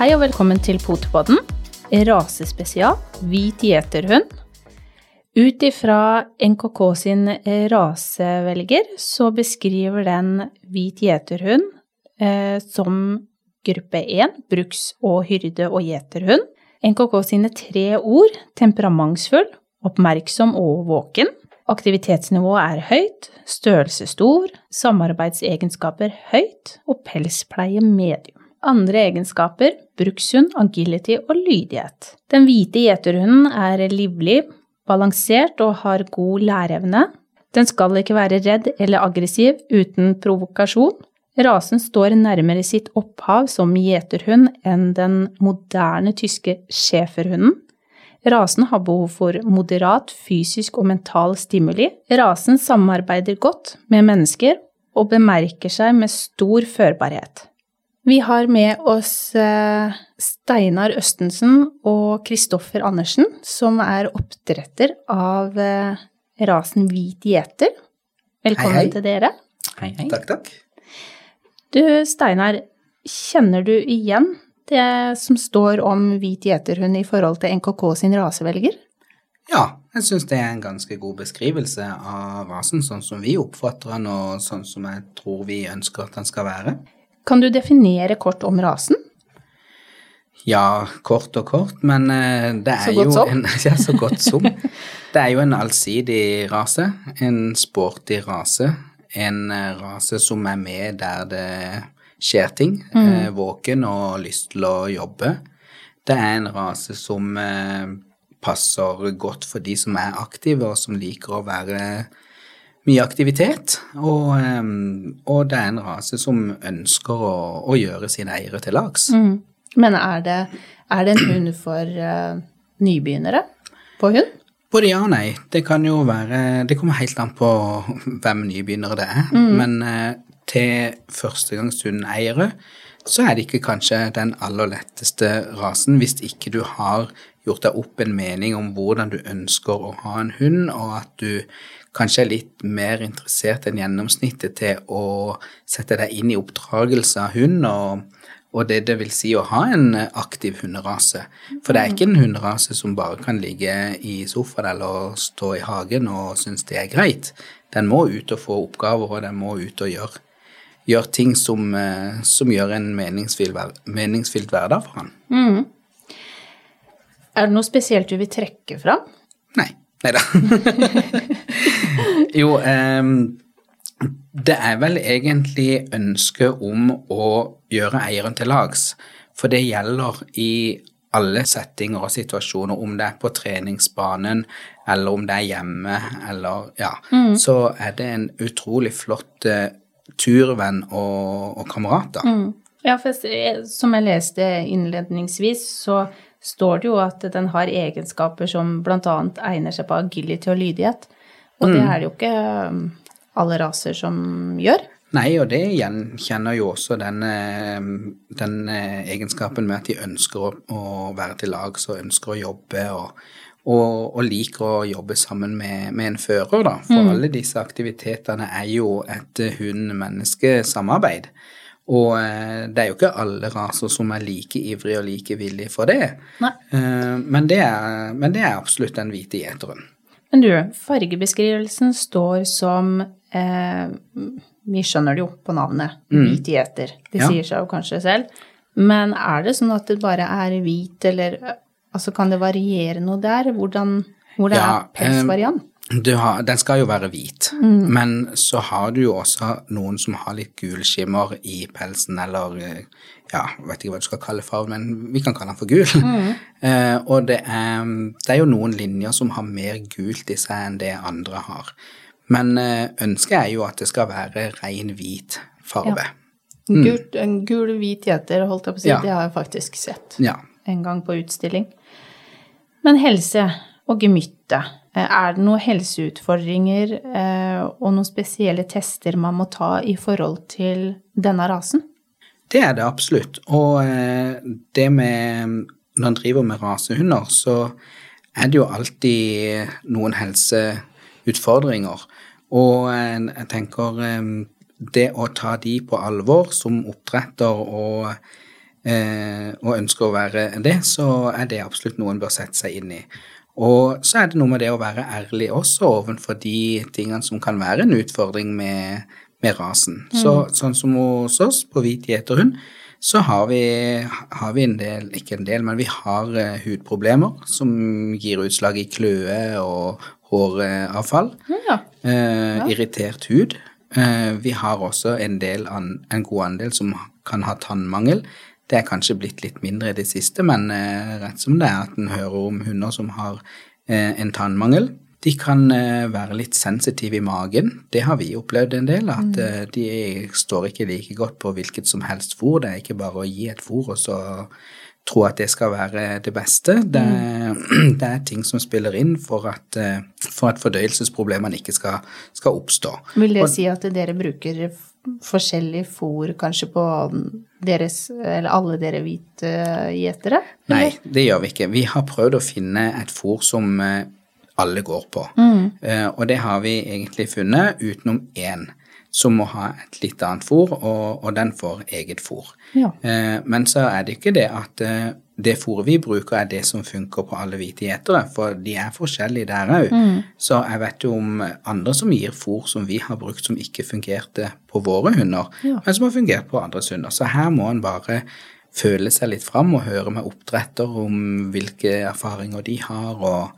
Hei og velkommen til Potepodden, rasespesial, hvit gjeterhund. Ut ifra NKK sin rasevelger så beskriver den hvit gjeterhund eh, som gruppe 1, bruks- og hyrde- og gjeterhund. NKK sine tre ord, temperamentsfull, oppmerksom og våken. Aktivitetsnivået er høyt, størrelse stor, samarbeidsegenskaper høyt og pelspleie medium. Andre egenskaper brukshund, agility og lydighet. Den hvite gjeterhunden er livlig, balansert og har god læreevne. Den skal ikke være redd eller aggressiv uten provokasjon. Rasen står nærmere sitt opphav som gjeterhund enn den moderne tyske schæferhunden. Rasen har behov for moderat fysisk og mental stimuli. Rasen samarbeider godt med mennesker og bemerker seg med stor førbarhet. Vi har med oss eh, Steinar Østensen og Kristoffer Andersen, som er oppdretter av eh, rasen hvit gjeter. Velkommen Hei, hei. til dere. Hei, hei. Takk, takk. Du, Steinar, kjenner du igjen det som står om hvit gjeterhund i forhold til NKK sin rasevelger? Ja, jeg syns det er en ganske god beskrivelse av rasen, sånn som vi oppfatter den, og sånn som jeg tror vi ønsker at den skal være. Kan du definere kort om rasen? Ja, kort og kort, men eh, det er jo en Ja, så godt som. Det er jo en allsidig rase, en sporty rase. En eh, rase som er med der det skjer ting. Mm. Våken og lyst til å jobbe. Det er en rase som eh, passer godt for de som er aktive, og som liker å være mye aktivitet. Og, eh, og det er en rase som ønsker å, å gjøre sine eiere til lags. Men er det, er det en hund for uh, nybegynnere på hund? Både ja og nei. Det kan jo være Det kommer helt an på hvem nybegynnere det er. Men uh, til førstegangshundeiere så er det ikke kanskje den aller letteste rasen hvis ikke du har gjort deg opp en mening om hvordan du ønsker å ha en hund, og at du kanskje er litt mer interessert enn gjennomsnittet til å sette deg inn i oppdragelse av hund og og det det vil si å ha en aktiv hunderase. For det er ikke en hunderase som bare kan ligge i sofaen eller stå i hagen og synes det er greit. Den må ut og få oppgaver, og den må ut og gjøre, gjøre ting som, eh, som gjør en meningsfylt, meningsfylt hverdag for han. Er det noe spesielt du vil trekke fram? Nei. Nei da. jo, um, det er vel egentlig ønsket om å gjøre eieren til lags. For det gjelder i alle settinger og situasjoner, om det er på treningsbanen eller om det er hjemme eller ja, så er det en utrolig flott uh, turvenn og, og kamerat, da. Ja, for som jeg leste innledningsvis, så står det jo at den har egenskaper som bl.a. egner seg på agility og lydighet. Og det er det jo ikke um, alle raser som gjør. Nei, og det gjenkjenner jo også den, eh, den eh, egenskapen med at de ønsker å, være til lags og ønsker å jobbe og, og, og liker å jobbe sammen med, med en fører, da. For alle disse aktivitetene er jo et eh, hund-menneske-samarbeid. Og eh, det er jo ikke alle raser som er like ivrige og like villige for det. Eh, Men det, er, men det er absolutt den hvite gjeteren. Men du, fargebeskrivelsen står som eh, Vi skjønner det jo på navnet. Hvit gjeter. Det Ja. sier seg jo kanskje selv. Men er det sånn at det bare er hvit, eller altså kan det variere noe der? Hvordan, hvordan Ja, er pelsvariant? Har, den skal jo være hvit, men så har du jo også noen som har litt gul skimmer i pelsen, eller eh, ja, vet ikke hva du skal kalle fargen, men vi kan kalle den for gul. Eh, og det er, det er jo noen linjer som har mer gult i seg enn det andre har. Men eh, ønsket er jo at det skal være ren hvit farge. Gult, en gul, hvit gjeter, holdt jeg på å si, Ja. det har jeg faktisk sett Ja. en gang på utstilling. Men helse og gemytte, eh, er det noen helseutfordringer eh, og noen spesielle tester man må ta i forhold til denne rasen? Det er det absolutt. Og eh, det med Når en driver med rasehunder, så er det jo alltid noen helseutfordringer. Og jeg tenker det å ta de på alvor som oppdretter og og ønsker å være det, så er det absolutt noe en bør sette seg inn i. Og så er det noe med det å være ærlig også overfor de tingene som kan være en utfordring med, med rasen. Så, sånn som hos oss på hvit gjeterhund, så har vi, har vi en del, ikke en del, men vi har uh, hudproblemer som gir utslag i kløe og håravfall. Ja. Eh, Irritert hud. Uh, vi har også en, del an, en god andel som kan ha tannmangel. Det er kanskje blitt litt mindre i det siste, men eh, rett som det er at en hører om hunder som har eh, en tannmangel. De kan eh, være litt sensitive i magen. Det har vi opplevd en del, at mm. de står ikke like godt på hvilket som helst fôr. Det er ikke bare å gi et fôr og så tro at det skal være det beste. Det, det er ting som spiller inn for at, for at fordøyelsesproblemene ikke skal, skal oppstå. Vil det si at dere bruker forskjellig fôr kanskje på deres, eller alle dere hvite gjetere? Nei, det gjør vi ikke. Vi har prøvd å finne et fôr som eh, alle går på. Eh, og det har vi egentlig funnet, utenom én som må ha et litt annet fôr, og, og den får eget fôr. Ja. Eh, men så er det ikke det at det fôret vi bruker, er det som funker på alle hvite gjetere, for de er forskjellige der òg. Så jeg vet jo om andre som gir fôr som vi har brukt som ikke fungerte på våre hunder, Ja. men som har fungert på andres hunder. Så her må en bare føle seg litt fram og høre med oppdretter om hvilke erfaringer de har, og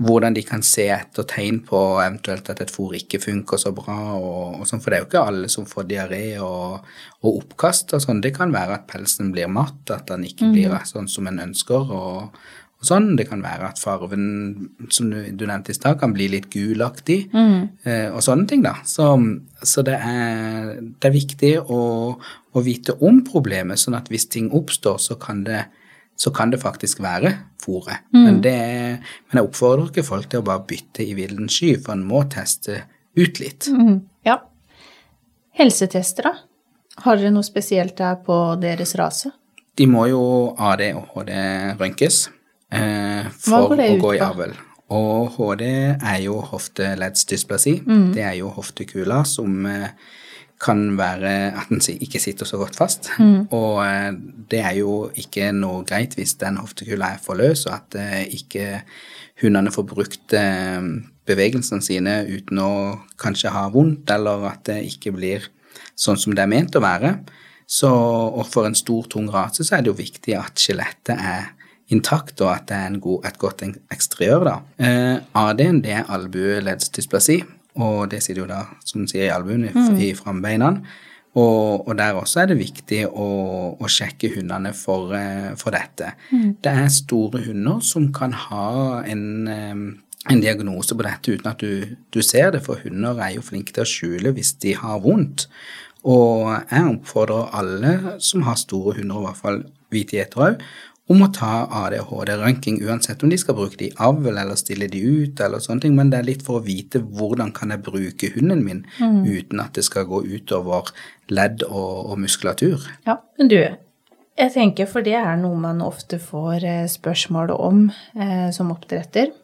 hvordan de kan se etter tegn på eventuelt at et fôr ikke funker så bra, og, og sånn, for det er jo ikke alle som får diaré og, og oppkast og sånn. Det kan være at pelsen blir matt, at den ikke blir sånn som en ønsker, og, og sånn. Det kan være at farven, som du, du nevnte i stad, kan bli litt gulaktig, eh, og sånne ting, da. Så, så det, er, det er viktig å, å vite om problemet, sånn at hvis ting oppstår, så kan det så kan det faktisk være fôret. Men, det, men jeg oppfordrer ikke folk til å bare bytte i villen sky, for en må teste ut litt. Ja. Helsetester, da? Har dere noe spesielt der på deres rase? De må jo AD og HD rønkes eh, for å gå i avl. Og HD er jo hofteleddsdysplasi. Mm. Det er jo hoftekula som eh, kan være at den ikke sitter så godt fast. Mm. Og eh, det er jo ikke noe greit hvis den hoftekula er for løs, og at eh, ikke hundene får brukt eh, bevegelsene sine uten å kanskje ha vondt, eller at det ikke blir sånn som det er ment å være. Så, og for en stor, tung rase så er det jo viktig at skjelettet er intakt, og at det er en god, et godt eksteriør. da. Eh, AD-en det er albueleddsdysplasi, og det sitter jo da, som sier, i albuen, i, i frambeina. Og, og der også er det viktig å, å sjekke hundene for, eh, for dette. Det er store hunder som kan ha en, eh, en diagnose på dette uten at du, du ser det, for hunder er jo flinke til å skjule hvis de har vondt. Og jeg oppfordrer alle som har store hunder, i hvert fall hvite gjetere òg, om å ta ADHD-røntgen, uansett om de skal bruke det i avl eller stille de ut, eller sånne ting, men det er litt for å vite hvordan kan jeg bruke hunden min uten at det skal gå utover ledd og, og muskulatur. Ja, men du, jeg tenker for det er noe man ofte får eh, spørsmål om eh, som oppdretter.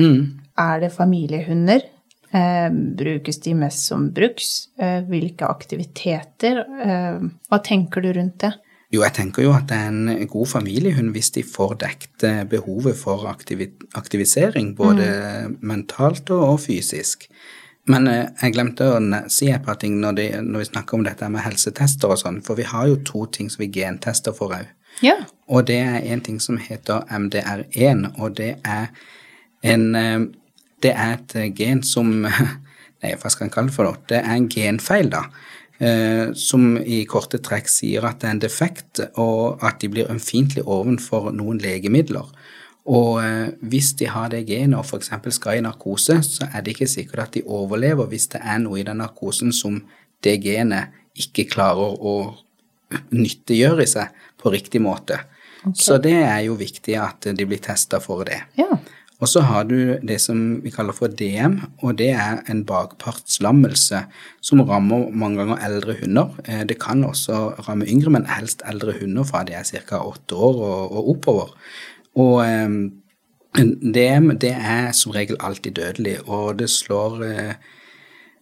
Mm. Er det familiehunder? Eh, brukes de mest som bruks? Eh, hvilke aktiviteter? Eh, hva tenker du rundt det? Jo, jeg tenker jo at det er en god familiehund hvis de får dekt eh, behovet for aktivi aktivisering, både mentalt og, og fysisk. Men eh, jeg glemte å si et par ting når, de, når vi snakker om dette med helsetester og sånn, for vi har jo to ting som vi gentester for òg. Ja. Og det er en ting som heter MDR1, og det er en eh, Det er et gen som Nei, hva skal en kalle det for noe? Det er en genfeil, da. Eh, Som i korte trekk sier at det er en defekt, og at de blir ømfintlige ovenfor noen legemidler. Og eh, hvis de har det genet og f.eks. skal i narkose, så er det ikke sikkert at de overlever hvis det er noe i den narkosen som det genet ikke klarer å nyttiggjøre seg på riktig måte. Så det er jo viktig at de blir testa for det. Ja. Og så har du det som vi kaller for DM, og det er en bakpartslammelse som rammer mange ganger eldre hunder. Eh, Det kan også ramme yngre, men helst eldre hunder fra de er ca. åtte år og, og oppover. Og eh, DM det er som regel alltid dødelig, og det slår eh,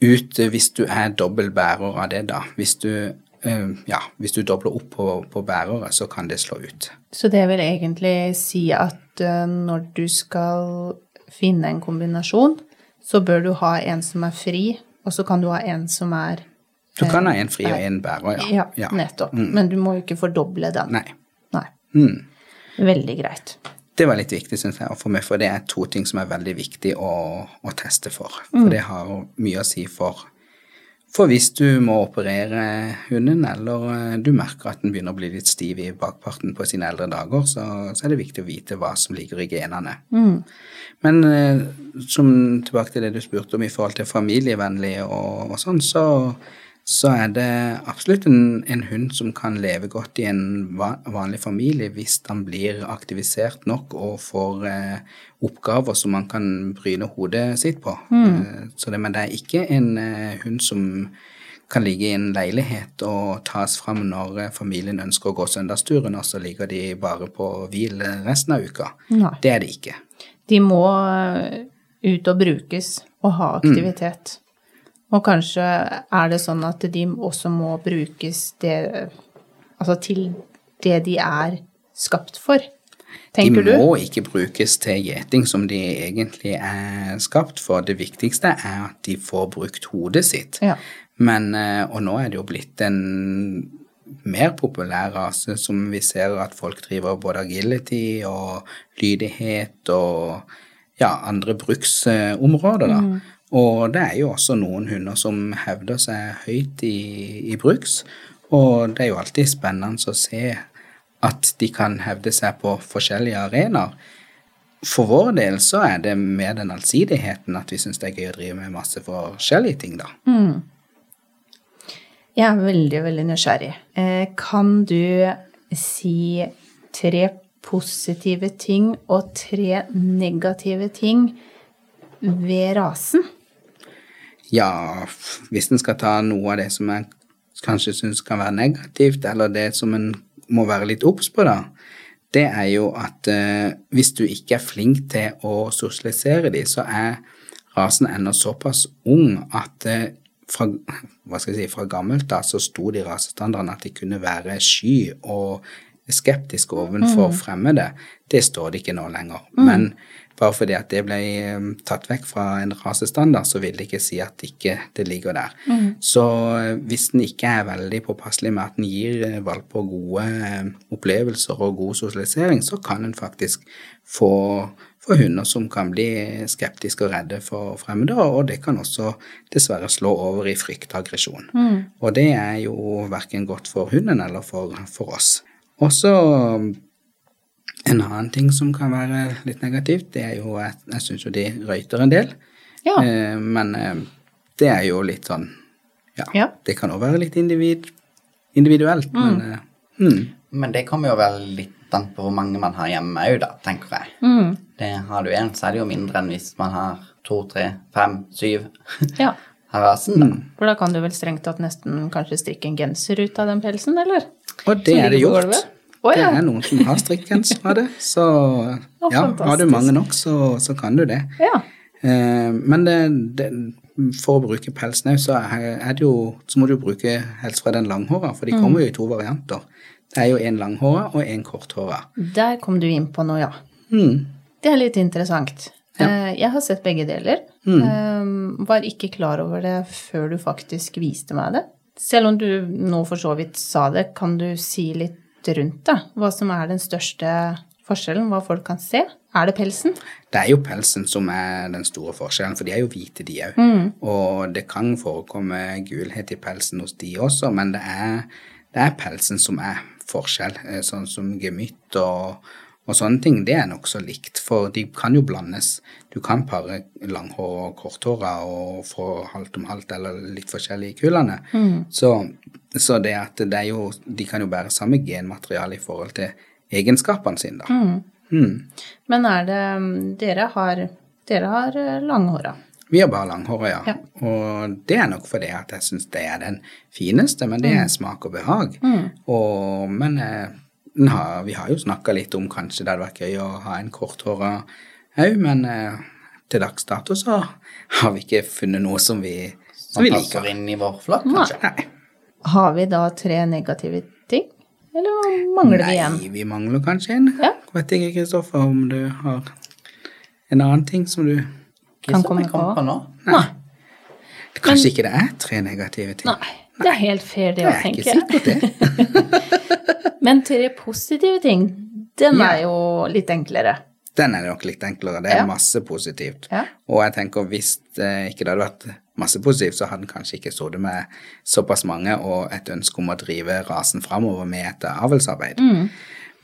ut hvis du er dobbel bærer av det, da. Hvis du ja, hvis du dobler opp på, på bærere, så kan det slå ut. Så det vil egentlig si at eh, når du skal finne en kombinasjon, så bør du ha en som er fri, og så kan du ha en som er Du kan ha en fri og en bærer, ja. Ja, nettopp. Men du må jo ikke fordoble den. Nei. Nei. Mm. Veldig greit. Det var litt viktig, syns jeg, å få med, for det er to ting som er veldig viktig å, å teste for. For det har mye å si for for hvis du må operere hunden, eller eh, du merker at den begynner å bli litt stiv i bakparten på sine eldre dager, så, så er det viktig å vite hva som ligger i genene. Men eh, som tilbake til det du spurte om i forhold til familievennlig og, og sånn, så, så er det absolutt en, en hund som kan leve godt i en vanlig familie hvis han blir aktivisert nok og får eh, oppgaver som man kan bryne hodet sitt på. Eh, så det, men det er ikke en eh, hund som kan ligge i en leilighet og tas fram når eh, familien ønsker å gå søndagsturen, og så ligger de bare på hvil resten av uka. Nei. Det er det ikke. De må eh, ut og brukes og ha aktivitet. Og kanskje er det sånn at de også må brukes det, altså til det de er skapt for. Tenker du? de du? må ikke brukes til gjeting som de egentlig er skapt for. Det viktigste er at de får brukt hodet sitt. Ja. Men, eh, og nå er det jo blitt en mer populær rase som vi ser at folk driver både agility og lydighet og ja, andre bruksområder, da. Og det er jo også noen hunder som hevder seg høyt i, i bruks, og det er jo alltid spennende å se at de kan hevde seg på forskjellige arenaer. For vår del så er det mer den allsidigheten at vi syns det er gøy å drive med masse forskjellige ting, da. Jeg er veldig, veldig nysgjerrig. Eh, Kan du si tre positive ting og tre negative ting ved rasen? Ja, hvis en skal ta noe av det som jeg kanskje syns kan være negativt, eller det som en må være litt obs på, da, det er jo at eh, hvis du ikke er flink til å sosialisere de, så er rasen ennå såpass ung at eh, fra, hva skal jeg si, fra gammelt da så sto de rasestandardene at de kunne være sky og skeptiske overfor fremmede. Det står det ikke nå lenger. Men bare fordi at det ble eh, tatt vekk fra en rasestandard, så vil det ikke si at ikke det ligger der. Så eh, hvis den ikke er veldig påpasselig med at den gir eh, valper gode opplevelser og god sosialisering, så kan en faktisk få, få hunder som kan bli skeptiske og redde for fremmede, og det kan også dessverre slå over i frykt og aggresjon. Og det er jo verken godt for hunden eller for, for oss. Og så en annen ting som kan være litt negativt, det er jo at jeg syns jo de røyter en del. Ja. Eh, men eh, det er jo litt sånn Ja, Ja. det kan òg være litt individ, individuelt, men eh, mm. Men det kommer jo vel litt an på hvor mange man har hjemme òg, da, tenker jeg. Mm. Det Har du én, så er det jo mindre enn hvis man har to, tre, fem, syv Ja. av rasen, da. For da kan du vel strengt tatt nesten kanskje strikke en genser ut av den pelsen, eller? Og det er det gjort. Å, ja. Det er noen som har strikkens av det, så oh, ja, har du mange nok, så, så kan du det. Ja. Eh, men det, det, for å bruke pelsen så Så må du bruke helst fra den langhåra, for de kommer jo i to varianter. Det er jo en langhåra og en korthåra. Der kom du inn på noe, ja. Mm. Det er litt interessant. Ja. Jeg har sett begge deler. Mm. Var ikke klar over det før du faktisk viste meg det. Selv om du nå for så vidt sa det, kan du si litt rundt det? Hva som er den største forskjellen, hva folk kan se? Er det pelsen? Det er jo pelsen som er den store forskjellen, for de er jo hvite, de òg. Og det kan forekomme gulhet i pelsen hos de også, men det er, det er pelsen som er forskjell. Eh, Sånn som gemytt og, og sånne ting, det er nokså likt, for de kan jo blandes. Du kan pare langhåra og korthåra og få halvt om halvt eller litt forskjellig i kullene. Så, så det at det er jo De kan jo bære samme genmateriale i forhold til egenskapene sine, da. Mm. Men er det Dere har, dere har eh, langhåra. Vi har bare langhåra, ja. Ja. Og det er nok fordi at jeg syns det er den fineste, men det er smak og behag. Og, men eh, har, vi har jo snakka litt om kanskje det hadde vært gøy å ha en korthåra haug, men eh, til dags dato så har vi ikke funnet noe som vi, som Som vi passer liker. inn i vår flokk, kanskje. Nei. Har vi da tre negative ting, eller mangler vi en? Nei, vi mangler kanskje en. Ja. Vet ikke, Kristoffer, om du har en annen ting som du Kan komme på. på nå. Nei. Kanskje ikke det er tre negative ting? Nei. Det er helt fair, det å er ikke sikkert, det. Men tre positive ting, den Ja. er jo litt enklere. Den er nok litt enklere. Det er Ja. masse positivt. Ja. Og jeg tenker hvis det ikke det hadde vært masse positivt, så hadde den kanskje ikke sittet med såpass mange og et ønske om å drive rasen framover med et avlsarbeid. Mm.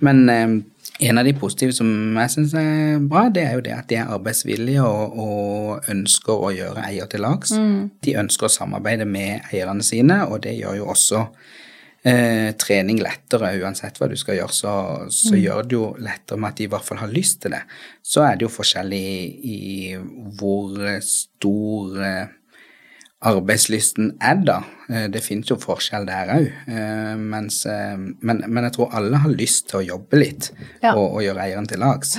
Men eh, en av de positive som jeg syns er bra, det er jo det at de er arbeidsvillige og, og ønsker å gjøre eier til lags. Mm. De ønsker å samarbeide med eierne sine, og det gjør jo også eh, trening lettere. Uansett hva du skal gjøre, så, så gjør det jo lettere med at de i hvert fall har lyst til det. Så er det jo forskjellig i, i hvor stor eh, arbeidslysten er da. Eh, Det finnes jo forskjell der òg. Men, men jeg tror alle har lyst til å jobbe litt Ja. og, og gjøre eieren til lags.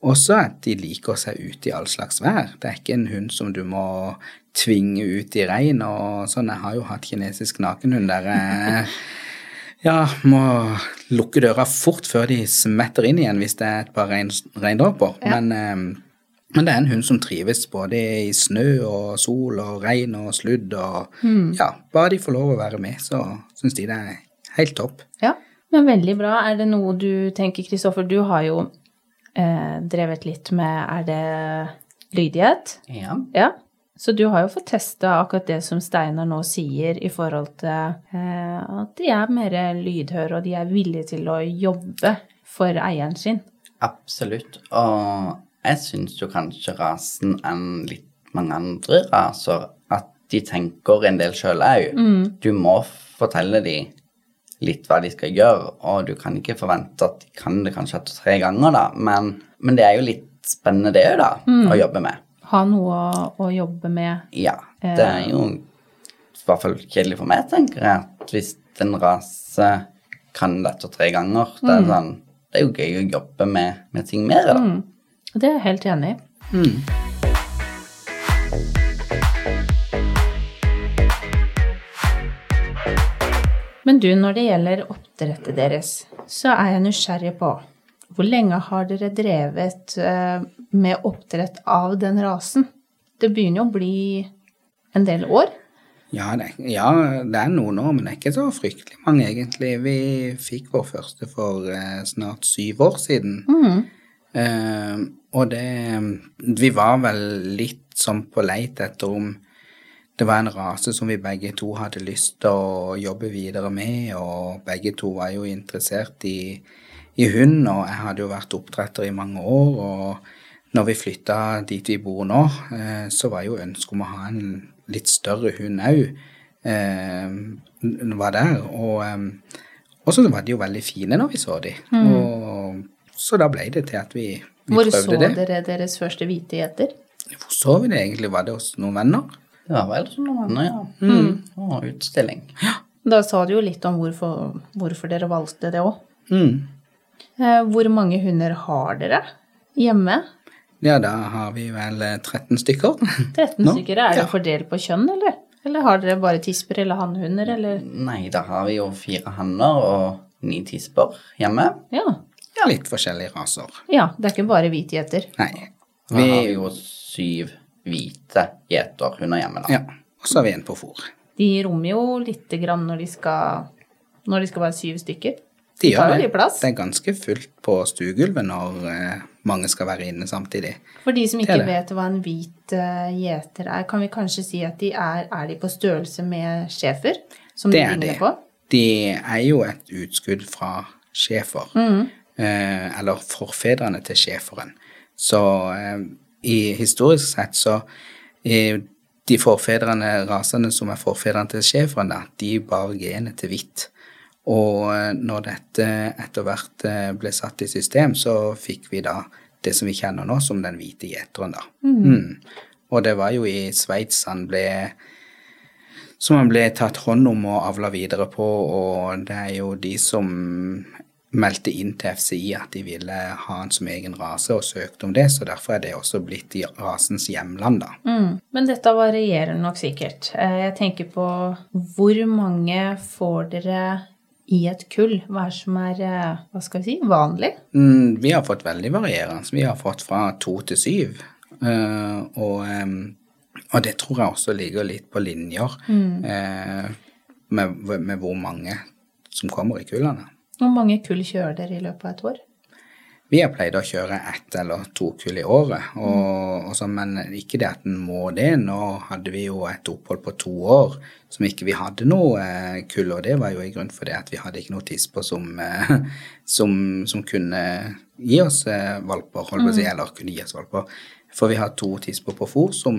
Også at de liker seg ute i all slags vær. Det er ikke en hund som du må tvinge ut i regn og sånn. Jeg har jo hatt kinesisk nakenhund der jeg ja, må lukke døra fort før de smetter inn igjen hvis det er et par regn, regndråper. Men, eh, men det er en hund som trives både i snø og sol og regn og sludd og Ja, bare de får lov å være med, så syns de det er helt topp. Ja, men veldig bra. Er det noe du tenker, Kristoffer, du har jo eh, drevet litt med, er det lydighet? Ja. Ja. Så du har jo fått testa akkurat det som Steinar nå sier i forhold til eh, at de er mer lydhøre, og de er villige til å jobbe for eieren sin. Absolutt. Og jeg syns jo kanskje rasen enn litt mange andre raser at de tenker en del sjøl òg. Du må fortelle dem litt hva de skal gjøre, og du kan ikke forvente at de kan det kanskje etter tre ganger, da, men, men det er jo litt spennende det òg, da, å jobbe med. Ha noe å, å jobbe med. Ja, det er jo i hvert fall kjedelig for meg, tenker jeg, at hvis en rase kan det etter tre ganger, det er sånn Det er jo gøy å jobbe med, med ting mer, da. Og det er jeg helt enig i. Men du, når det gjelder oppdrettet deres, så er jeg nysgjerrig på hvor lenge har dere drevet eh, med oppdrett av den rasen? Det begynner jo å bli en del år. Ja det, ja, det er noen år, men det er ikke så fryktelig mange, egentlig. Vi fikk vår første for eh, snart syv år siden. Eh, og det Vi var vel litt sånn på leit etter om det var en rase som vi begge to hadde lyst til å jobbe videre med, og begge to var jo interessert i, i hund, og jeg hadde jo vært oppdretter i mange år, og når vi flytta dit vi bor nå, eh, så var jo ønsket om å ha en litt større hund òg, eh, var der. Og, eh, og så var de jo veldig fine når vi så de. Og, så da ble det til at vi Hvor så det. dere deres første hvite gjeter? Hvor så vi det egentlig? Var det hos noen venner? Det var vel noen venner, ja. Og utstilling. Da sa du jo litt om hvorfor, hvorfor dere valgte det òg. Mm. Hvor mange hunder har dere hjemme? Ja, da har vi vel eh, 13 stykker. 13 Nå? stykker. Er det Ja. fordelt på kjønn, eller? Eller har dere bare tisper eller hannhunder, eller? Nei, da har vi jo fire hanner og ni tisper hjemme. Ja. Litt forskjellige raser. ja. Det er ikke bare hvite gjeter. Nei. Vi, har jo syv hvite gjeterhunder hjemme, da. ja. Og så har vi en på fôr. De rommer jo lite grann når de skal, når de skal være syv stykker. De gjør det. plass. Det er ganske fullt på stuegulvet når eh, mange skal være inne samtidig. For de som ikke det det. vet hva en hvit uh, gjeter er, kan vi kanskje si at de er, er de på størrelse med schæfer? Som Det de er de. på? De er jo et utskudd fra schæfer. Eh, eller forfedrene til schæferen. Så eh, i historisk sett så eh, De forfedrene, rasene som er forfedrene til schæferen, de bar genet til hvitt. Og eh, når dette etter hvert eh, ble satt i system, så fikk vi da det som vi kjenner nå som den hvite gjeteren, da. Mm. Og det var jo i Sveits han ble som han ble tatt hånd om og avla videre på, og det er jo de som meldte inn til FCI at de ville ha han som egen rase, og søkte om det, så derfor er det også blitt i rasens hjemland, da. Mm. Men dette varierer nok sikkert. Eh, Jeg tenker på hvor mange får dere i et kull? Hva er som er, eh, hva skal vi si, vanlig? Mm, vi har fått veldig varierende. Vi har fått fra to til syv. Uh, og, um, og det tror jeg også ligger litt på linjer eh, med, med hvor mange som kommer i kullene. Hvor mange kull kjører dere i løpet av et år? Vi har pleid å kjøre ett eller to kull i året, og, og så, men ikke det at en må det. Nå hadde vi jo et opphold på to år som ikke vi hadde noe eh, kull, og det var jo i grunn for det at vi hadde ikke noe tisper som, eh, som, som kunne gi oss eh, valper, holdt på å si, eller kunne gi oss valper. For vi har to tisper på fôr som,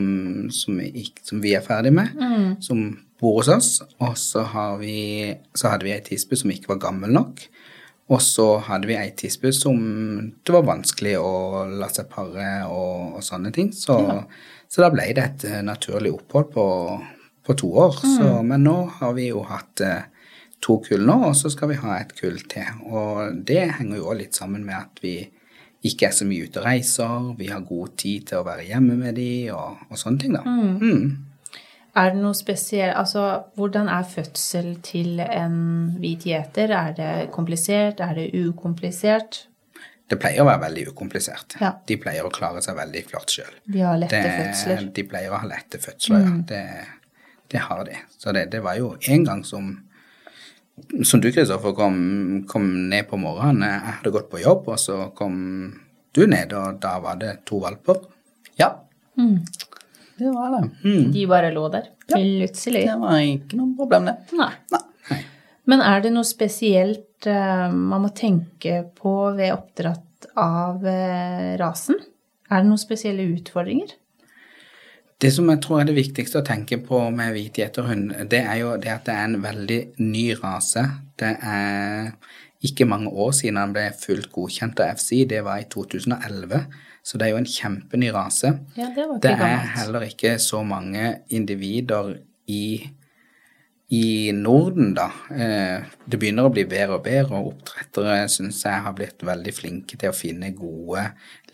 som, som vi er ferdig med, som bor hos oss, og så, har vi, så hadde vi ei tispe som ikke var gammel nok. Og så hadde vi ei tispe som det var vanskelig å la seg pare og, og sånne ting. Så, så da ble det et eh, naturlig opphold på, på to år. Så, men nå har vi jo hatt eh, to kull nå, og så skal vi ha et kull til. Og det henger jo også litt sammen med at vi ikke er så mye ute og reiser, vi har god tid til å være hjemme med de og, og sånne ting, da. Mm. Er det noe spesielt, altså hvordan er fødsel til en hvit gjeter? Er det komplisert? Er det ukomplisert? Det pleier å være veldig ukomplisert. Ja. De pleier å klare seg veldig flott sjøl. De har lette fødsler. De pleier å ha lette fødsler, ja. Det, det har de. Så det, det var jo en gang som som du, Kristoffer, kom, kom ned på morgenen. Jeg hadde gått på jobb, og så kom du ned, og da var det to valper. Ja. Det var det. De bare lå der. Plutselig. Det var ikke noe problem, det. Nei. Nei. Men er det noe spesielt uh, man må tenke på ved oppdratt av uh, rasen? Er det noen spesielle utfordringer? Det som jeg tror er det viktigste å tenke på med hvit gjeterhund, det er jo det at det er en veldig ny rase. Det er ikke mange år siden han ble fullt godkjent av FCI, det var i 2011. Så det er jo en kjempeny rase. Ja, det var ikke Det er heller ikke så mange individer i, i Norden, da. Eh, Det begynner å bli bedre og bedre, og oppdrettere syns jeg har blitt veldig flinke til å finne gode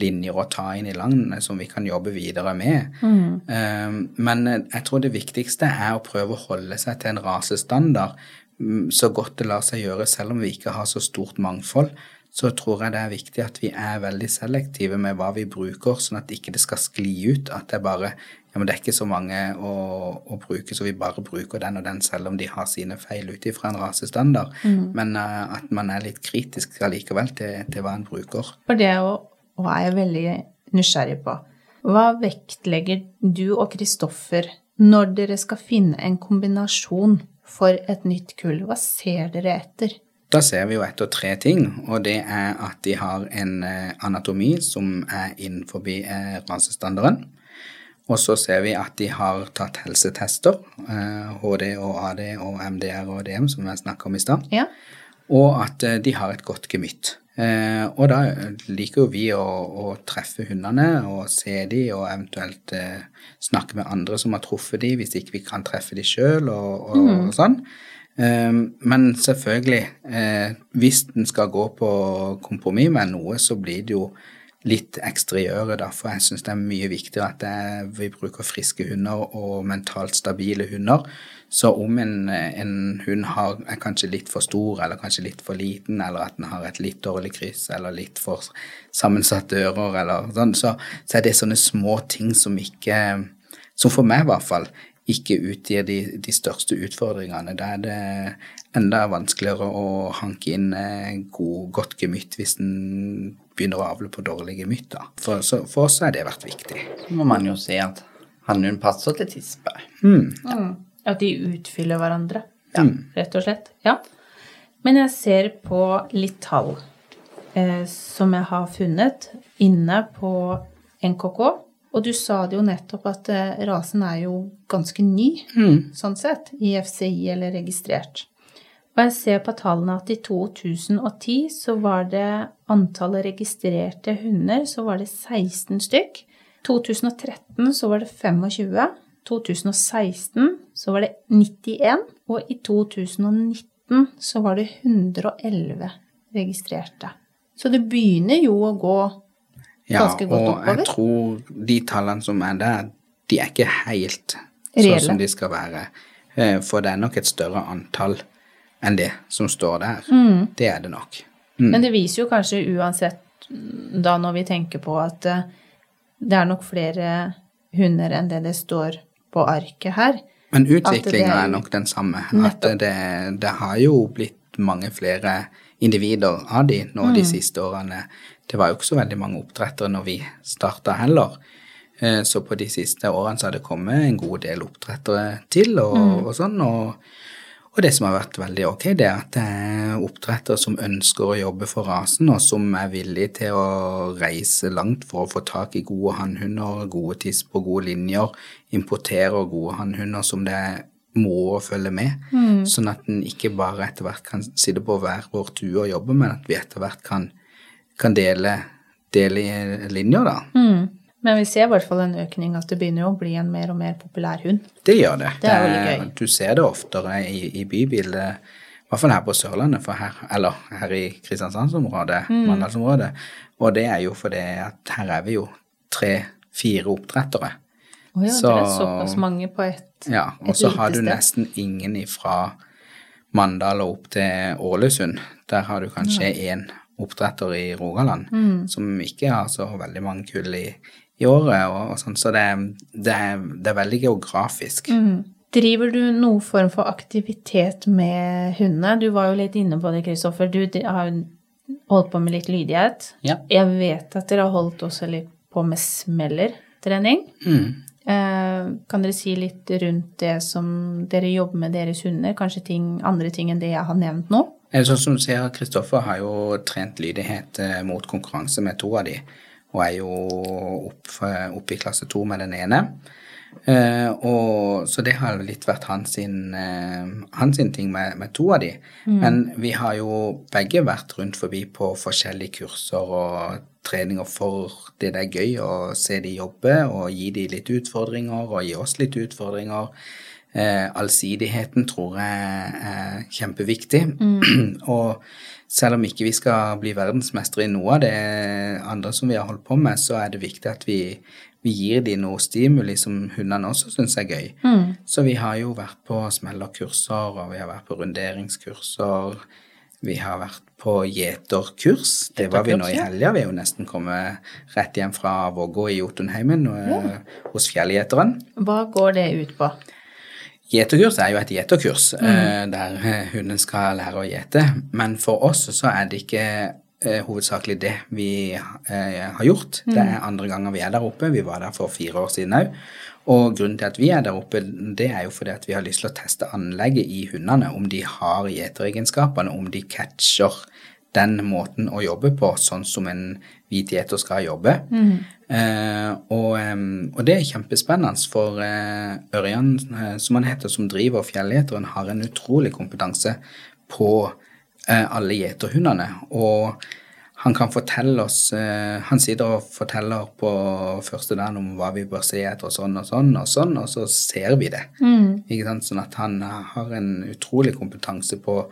linjer å ta inn i landene som vi kan jobbe videre med. Mm. Men jeg tror det viktigste er å prøve å holde seg til en rasestandard mm, så godt det lar seg gjøre, selv om vi ikke har så stort mangfold så tror jeg det er viktig at vi er veldig selektive med hva vi bruker, sånn at ikke det skal skli ut. At det er bare ja, men det er ikke så mange å, å bruke, så vi bare bruker den og den, selv om de har sine feil ut ifra en rasestandard. Men uh, at man er litt kritisk allikevel til, til hva en bruker. For det er jeg veldig nysgjerrig på. Hva vektlegger du og Kristoffer når dere skal finne en kombinasjon for et nytt kull? Hva ser dere etter? Da ser vi jo etter tre ting, og det er at de har en eh, anatomi som er innenfor eh, rasestandarden. Og så ser vi at de har tatt helsetester, eh, HD og AD og MDR og DM, som jeg snakka om i stad. Ja. Og at eh, de har et godt gemytt. Eh, og da liker jo vi å, å treffe hundene og se de, og eventuelt eh, snakke med andre som har truffet de, hvis ikke vi kan treffe de sjøl, og, og, og sånn. Eh, men selvfølgelig, eh, hvis en skal gå på kompromiss med noe, så blir det jo litt eksteriøret, Derfor for jeg syns det er mye viktigere at vi bruker friske hunder og mentalt stabile hunder. Så om en, en hund har, er kanskje litt for stor, eller kanskje litt for liten, eller at den har et litt dårlig kryss, eller litt for sammensatte ører, eller sånn, så, så er det sånne små ting som ikke Som for meg, i hvert fall, ikke utgir de, de største utfordringene. Da er det enda vanskeligere å hanke inn eh, god, godt gemytt hvis en begynner å avle på dårlige mytter. For, så, for oss har det vært viktig. Så må man jo si at hannhund passer til tispe. At de utfyller hverandre, rett og slett. Ja. Men jeg ser på litt tall eh, som jeg har funnet inne på NKK. Og du sa det jo nettopp at eh, rasen er jo ganske ny, sånn sett, i FCI eller registrert. Og jeg ser på tallene at i 2010 så var det antallet registrerte hunder, så var det 16 stykk. 2013 så var det 25. 2016 så var det 91. Og i 2019 så var det 111 registrerte. Så det begynner jo å gå Ja, ganske godt og oppover. jeg tror de tallene som er der, de er ikke helt Reelle. sånn som de skal være. Eh, For det er nok et større antall enn det som står der. Mm. Det er det nok. Men det viser jo kanskje uansett, mm, da når vi tenker på at eh, det er nok flere hunder enn det det står på arket her. Men utviklinga er- er nok den samme. At det, det har jo blitt mange flere individer av de nå Mm. de siste årene. Det var jo ikke så veldig mange oppdrettere når vi starta heller. Eh, Så på de siste årene så har det kommet en god del oppdrettere til og, Mm. og sånn. Og, og det som har vært veldig ok, det er at det er oppdrettere som ønsker å jobbe for rasen, og som er villige til å reise langt for å få tak i gode hannhunder, gode tisper, gode linjer, importere gode hannhunder som det må følge med, sånn at en ikke bare etter hvert kan sitte på hver vår tue og jobbe, men at vi etter hvert kan, kan dele, dele linjer, da. Mm. Men vi ser i hvert fall en økning, at det begynner jo å bli en mer og mer populær hund. Det gjør det. Det er veldig gøy. Du ser det oftere i, i bybildet, i hvert fall her på Sørlandet, for her, eller her i Kristiansandsområdet, Mm. Mandalsområdet. Og det er jo fordi at her er vi jo tre-fire oppdrettere. Å ja, Så- det er såpass mange på ett. Ja, og så har du nesten ingen ifra Mandal og opp til Ålesund. Der har du kanskje én oppdretter i Rogaland, Mm. som ikke har så veldig mange kull i, i året. Og, og sånn, så det, det, er, det er veldig geografisk. Mm. Driver du noen form for aktivitet med hundene? Du var jo litt inne på det, Kristoffer. Du har holdt på med litt lydighet. Ja. Jeg vet at dere har holdt også litt på med smellertrening. Mm. Eh, kan dere si litt rundt det som dere jobber med deres hunder? Kanskje ting, andre ting enn det jeg har nevnt nå? Eh, Sånn som du ser, Kristoffer har jo trent lydighet eh, mot konkurranse med to av de, og er jo opp, i klasse to med den ene. Uh, og, så det har litt vært hans, sin, uh, hans sin ting med, med to av de. Men vi har jo begge vært rundt forbi på forskjellige kurser og treninger for det det er gøy å se de jobbe, og gi de litt utfordringer, og gi oss litt utfordringer. Uh, allsidigheten tror jeg er kjempeviktig. og selv om ikke vi skal bli verdensmestere i noe av det andre som vi har holdt på med, så er det viktig at vi, vi gir de noe stimuli som hundene også syns er gøy. Så vi har jo vært på smellerkurser, og vi har vært på runderingskurser. Vi har vært på gjeterkurs. Det var vi nå i helga. Vi er jo nesten kommet rett hjem fra Vågå i Jotunheimen ja. hos Fjellgjeteren. Hva går det ut på? Gjeterkurs er jo et gjeterkurs eh, der eh, hunden skal lære å gjete. Men for oss så er det ikke eh, hovedsakelig det vi har gjort. Det er andre ganger vi er der oppe. Vi var der for fire år siden òg. Og grunnen til at vi er der oppe, det er jo fordi at vi har lyst til å teste anlegget i hundene. Om de har gjeteregenskapene, om de catcher den måten å jobbe på, sånn som en hvit gjeter skal jobbe. Eh, og, og det er kjempespennende, for eh, Ørjan, eh, som han heter, som driver Fjellgjeteren, har en utrolig kompetanse på eh, alle gjeterhundene. Og han kan fortelle oss eh, Han sitter og forteller på første dagen om hva vi bør se etter, og sånn og sånn og sånn, og så ser vi det. Sant? Sånn at han har en utrolig kompetanse på,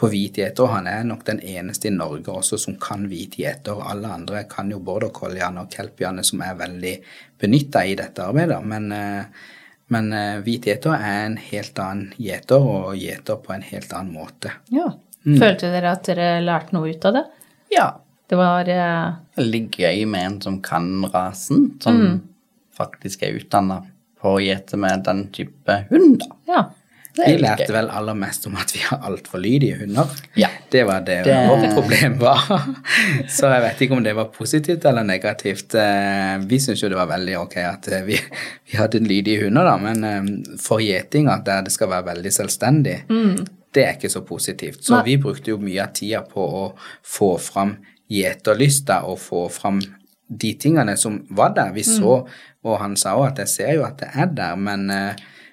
på hvit gjeter, han er nok den eneste i Norge også som kan hvit gjeter. Alle andre kan jo border colliene og kelpiene som er veldig benytta i dette arbeidet, men eh, men eh, hvit gjeter er en helt annen gjeter, og gjeter på en helt annen måte. Ja. Følte dere at dere lærte noe ut av det? Ja. Det var eh, Veldig gøy med en som kan rasen, som faktisk er utdanna på å gjete med den type hund, da. Ja. Vi lærte gøy. vel aller mest om at vi har altfor lydige hunder. Ja. Det var det, Det- vårt problem var. Så jeg vet ikke om det var positivt eller negativt. Eh, Vi syntes jo det var veldig ok at eh, vi, vi hadde lydige hunder, da, men eh, for gjetinga, der det skal være veldig selvstendig, det er ikke så positivt. Så Nei. vi brukte jo mye av tida på å få fram gjeterlysta og få fram de tingene som var der. Vi så, og han sa òg at jeg ser jo at det er der, men,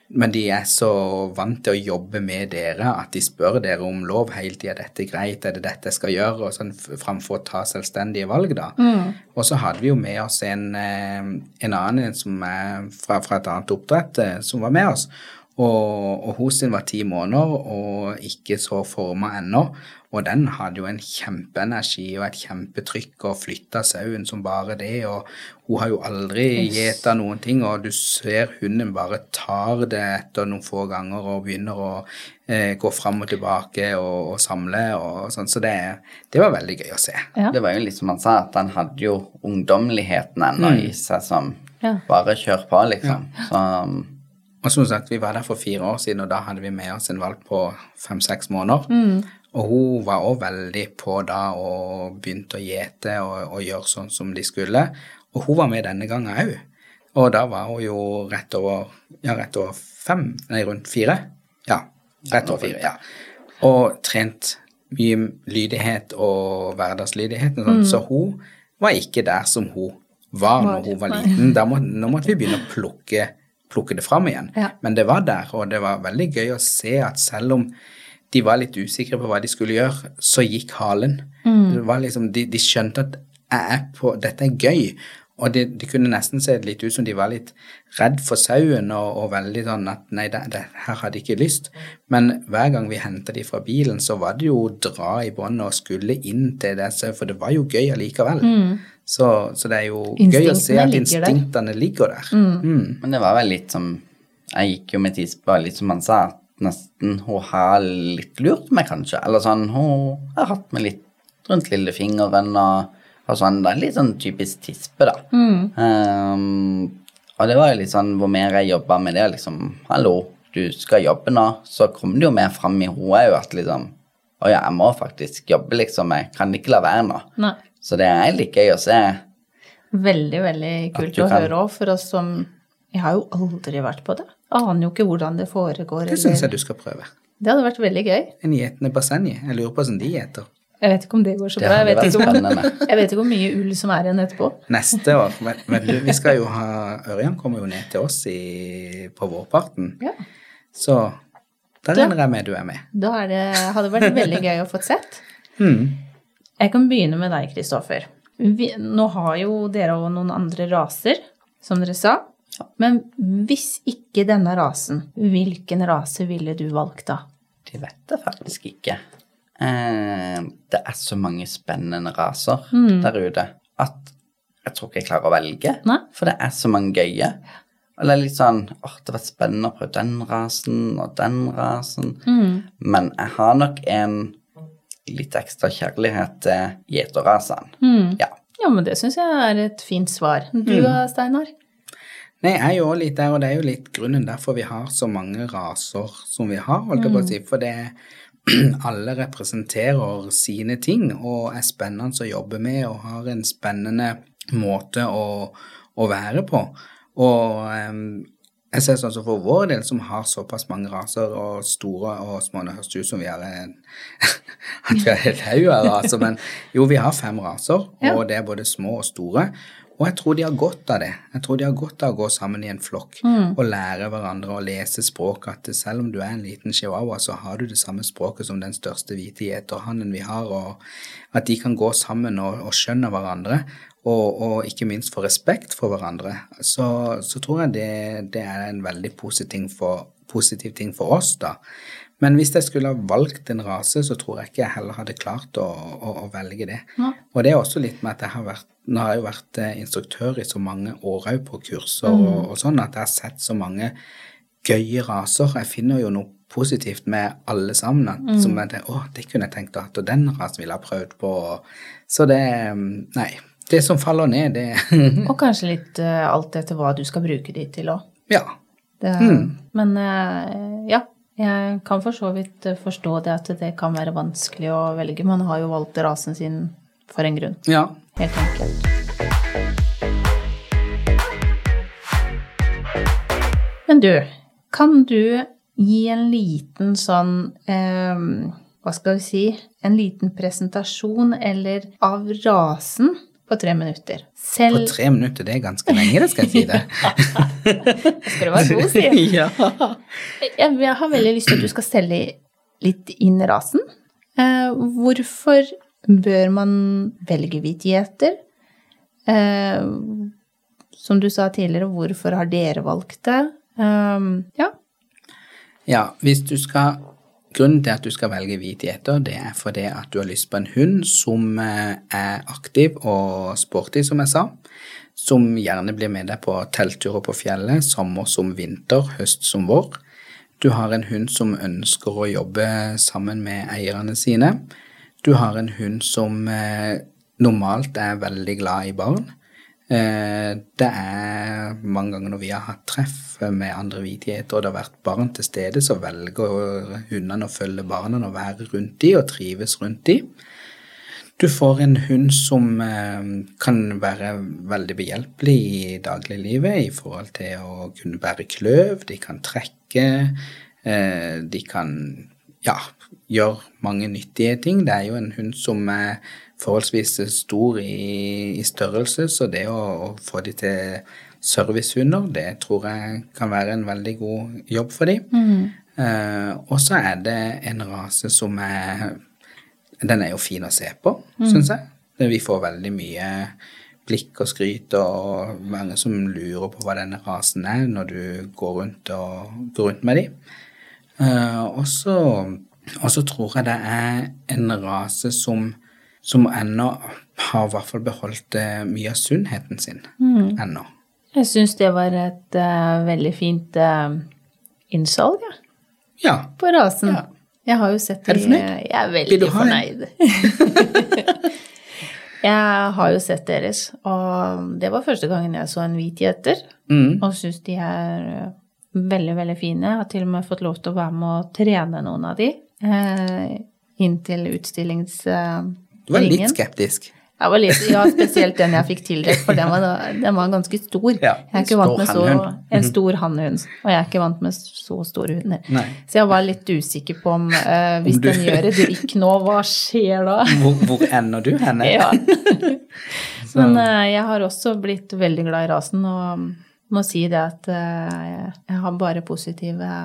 men de er så vant til å jobbe med dere at de spør dere om lov hele tida. Er dette greit? Er det dette jeg skal gjøre? Og sånn framfor å ta selvstendige valg, da. Og så hadde vi jo med oss en, eh, en annen som er fra, fra et annet oppdrett, eh, som var med oss. Og, og hun sin var ti måneder og ikke så forma ennå. Og den hadde jo en kjempeenergi og et kjempetrykk og flytta sauen som bare det. Og hun har jo aldri gjeta noen ting, og du ser hunden bare tar det etter noen få ganger og begynner å eh, gå fram og tilbake og, og samle og sånn. Så det, det, var veldig gøy å se. Ja. Det var jo litt som han sa, at han hadde jo ungdommeligheten ennå Mm. i seg som Ja. bare kjør på, liksom. Så Og som sagt, vi var der for fire år siden, og da hadde vi med oss en valp på fem-seks måneder. Og hun var òg veldig på da og begynte å gjete og, og gjøre sånn som de skulle. Og hun var med denne gangen òg. Og da var hun jo rett over ja, rett over fem, nei, rundt fire. Ja, rett over fire, ja. Og trent mye lydighet og hverdagslydighet og sånn, så hun var ikke der som hun var når hun var liten. Må, nå måtte vi begynne å plukke, plukke det fram igjen. Ja. Men det var der, og det var veldig gøy å se at selv om de var litt usikre på hva de skulle gjøre, så gikk halen. Det var liksom, de, de skjønte at jeg er på, dette er gøy. Og det, de kunne nesten se litt ut som de var litt redd for sauen og, og veldig sånn at nei, det, det, her hadde de ikke lyst. Men hver gang vi henta de fra bilen, så var det jo å dra i båndet og skulle inn til det, sau, for det var jo gøy allikevel. Så, så det er jo gøy å se Instinktene at ligger der. instinktene ligger der. Mm. Men det var vel litt som Jeg gikk jo med tispe, litt som han sa, at nesten hun har litt lurt meg, kanskje. Eller sånn, hun har hatt meg litt rundt lillefingeren og, og sånn. Det er litt sånn typisk tispe, da. Um, og det var jo litt sånn hvor mer jeg jobba med det, liksom Hallo, du skal jobbe nå. Så kom det jo mer fram i henne òg at liksom Å ja, jeg må faktisk jobbe, liksom. Jeg kan ikke la være nå. Nei. Så det er litt gøy å se. Veldig, veldig kult å kan- høre òg, for oss som Jeg har jo aldri vært på det. Aner jo ikke hvordan det foregår. Det syns jeg du skal prøve. Det hadde vært veldig gøy. En gjetende basenje. Jeg lurer på hvordan de gjeter. Jeg vet ikke om det går så Det bra. Jeg vet, ikke om, jeg vet ikke hvor mye ull som er igjen etterpå. Neste år men, men du, vi skal jo ha Ørjan kommer jo ned til oss i, på vårparten. Ja. Så da regner jeg med du er med. Da er det, hadde det vært veldig gøy å få sett. Mm. Jeg kan begynne med deg, Kristoffer. Nå har jo dere òg noen andre raser, som dere sa. Men hvis ikke denne rasen, hvilken rase ville du valgt da? De vet det faktisk ikke. Eh, det er så mange spennende raser der ute at jeg tror ikke jeg klarer å velge. Nei. For det er så mange gøye. Og det er litt sånn åh, det har vært spennende å prøve den rasen og den rasen. Men jeg har nok en litt ekstra kjærlighet til gjeterrasene. Ja. Ja, men det syns jeg er et fint svar. Du da, Steinar? Nei, jeg er jo litt der, og det er jo litt grunnen derfor vi har så mange raser som vi har, holdt jeg på å si. For det alle representerer sine ting og er spennende å jobbe med og har en spennende måte å, å være på. Og em, jeg ser sånn som for vår del, som har såpass mange raser og store og små Det høres ut som vi har en at vi har helt haug av raser, men jo, vi har fem raser, og det er både små og store. Og jeg tror de har godt av det. Jeg tror de har godt av å gå sammen i en flokk og lære hverandre å lese språk. At selv om du er en liten chihuahua, så har du det samme språket som den største hvite gjeterhannen vi har, og at de kan gå sammen og, og skjønne hverandre. Og, og ikke minst få respekt for hverandre. Så, så tror jeg det, det er en veldig positiv ting, for, positiv ting for oss, da. Men hvis jeg skulle ha valgt en rase, så tror jeg ikke jeg heller hadde klart å, å, å velge det. Ja. Og det er også litt med at jeg har vært Nå har jeg jo vært eh, instruktør i så mange år òg på kurser og, og sånn at jeg har sett så mange gøye raser. Jeg finner jo noe positivt med alle sammen. At, Som jeg tenker, å, det kunne jeg tenkt å ha, og den rasen ville jeg ha prøvd på. Så det Nei. Det som faller ned, det Og kanskje litt uh, alt etter hva du skal bruke de til òg. Ja. Men uh, ja, jeg kan for så vidt eh, forstå det at det kan være vanskelig å velge. Man har jo valgt rasen sin for en grunn, Ja. helt enkelt. Men du, kan du gi en liten sånn eh, Hva skal vi si En liten presentasjon eller av rasen på tre minutter? På tre minutter, det er ganske lenge, det skal jeg si det. skal du være god, si. ja. Jeg, jeg har veldig lyst til at du skal selge litt inn rasen. Eh, hvorfor bør man velge hvit gjeter? Eh, som du sa tidligere, hvorfor har dere valgt det? Eh, ja. Ja, hvis du skal Grunnen til at du skal velge hvit gjeter, det er fordi at du har lyst på en hund som eh, er aktiv og sporty, som jeg sa. Som gjerne blir med deg på teltturer på fjellet, sommer som vinter, høst som vår. Du har en hund som ønsker å jobbe sammen med eierne sine. Du har en hund som eh, normalt er veldig glad i barn. Eh, det er mange ganger når vi har hatt treff med andre vidigheter, og det har vært barn til stede, så velger hundene å følge barna og være rundt de og trives rundt de. Du får en hund som eh, kan være veldig behjelpelig i dagliglivet i forhold til å kunne bære kløv, de kan trekke, eh, de kan ja, gjøre mange nyttige ting. Det er jo en hund som er forholdsvis stor i, i størrelse, så det å, å få de til servicehunder, det tror jeg kan være en veldig god jobb for dem. Mm. Uh, og så er det en rase som er Den er jo fin å se på, mm. syns jeg. Vi får veldig mye blikk og skryt, og mange som lurer på hva denne rasen er når du går rundt, og, går rundt med dem. Uh, og så tror jeg det er en rase som som ennå har i hvert fall beholdt uh, mye av sunnheten sin mm. ennå. Jeg syns det var et uh, veldig fint uh, innsalg, ja. ja. På rasen. Ja. Jeg har jo sett Er du fornøyd? Jeg er veldig fornøyd. jeg har jo sett deres, og det var første gangen jeg så en hvit gjeter. Mm. Og syns de er veldig, veldig fine. Jeg har til og med fått lov til å være med og trene noen av de inn til utstillings du var litt skeptisk. Jeg var litt, ja, spesielt den jeg fikk tildelt, for den var, den var ganske stor. Ja, jeg er ikke vant med så, En stor hannhund, og jeg er ikke vant med så store hunder. Så jeg var litt usikker på om uh, hvis om du... den gjør et rykk nå, hva skjer da? Hvor, hvor ender du henne? ja. Men uh, jeg har også blitt veldig glad i rasen, og må si det at uh, jeg har bare positive,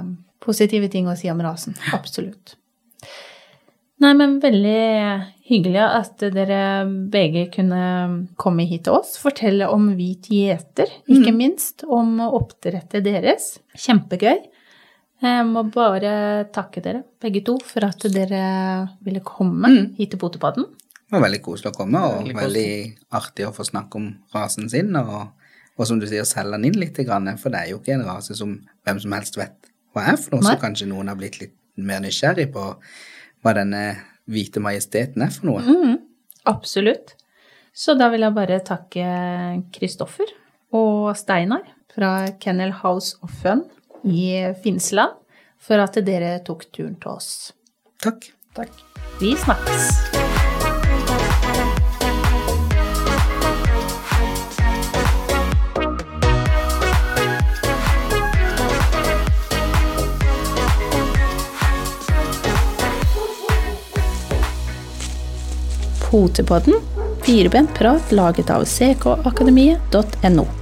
positive ting å si om rasen. Absolutt. Nei, men veldig hyggelig at dere begge kunne komme hit til oss. Fortelle om hvit gjeter, ikke mm. minst. Om oppdrettet deres. Kjempegøy. Jeg må bare takke dere begge to for at dere ville komme mm. hit til Potepadden. Det var veldig koselig å komme, og veldig, veldig artig å få snakke om rasen sin. Og, og som du sier, selge den inn litt, for det er jo ikke en rase som hvem som helst vet hva er for noe, så kanskje noen har blitt litt mer nysgjerrig på hva denne hvite majesteten er for noe. Mm, absolutt. Så da vil jeg bare takke Kristoffer og Steinar fra Kennel House of Fun i Finnsland for at dere tok turen til oss. Takk. Takk. Vi snakkes. Potepodden, firebent prat laget av ckakademiet.no.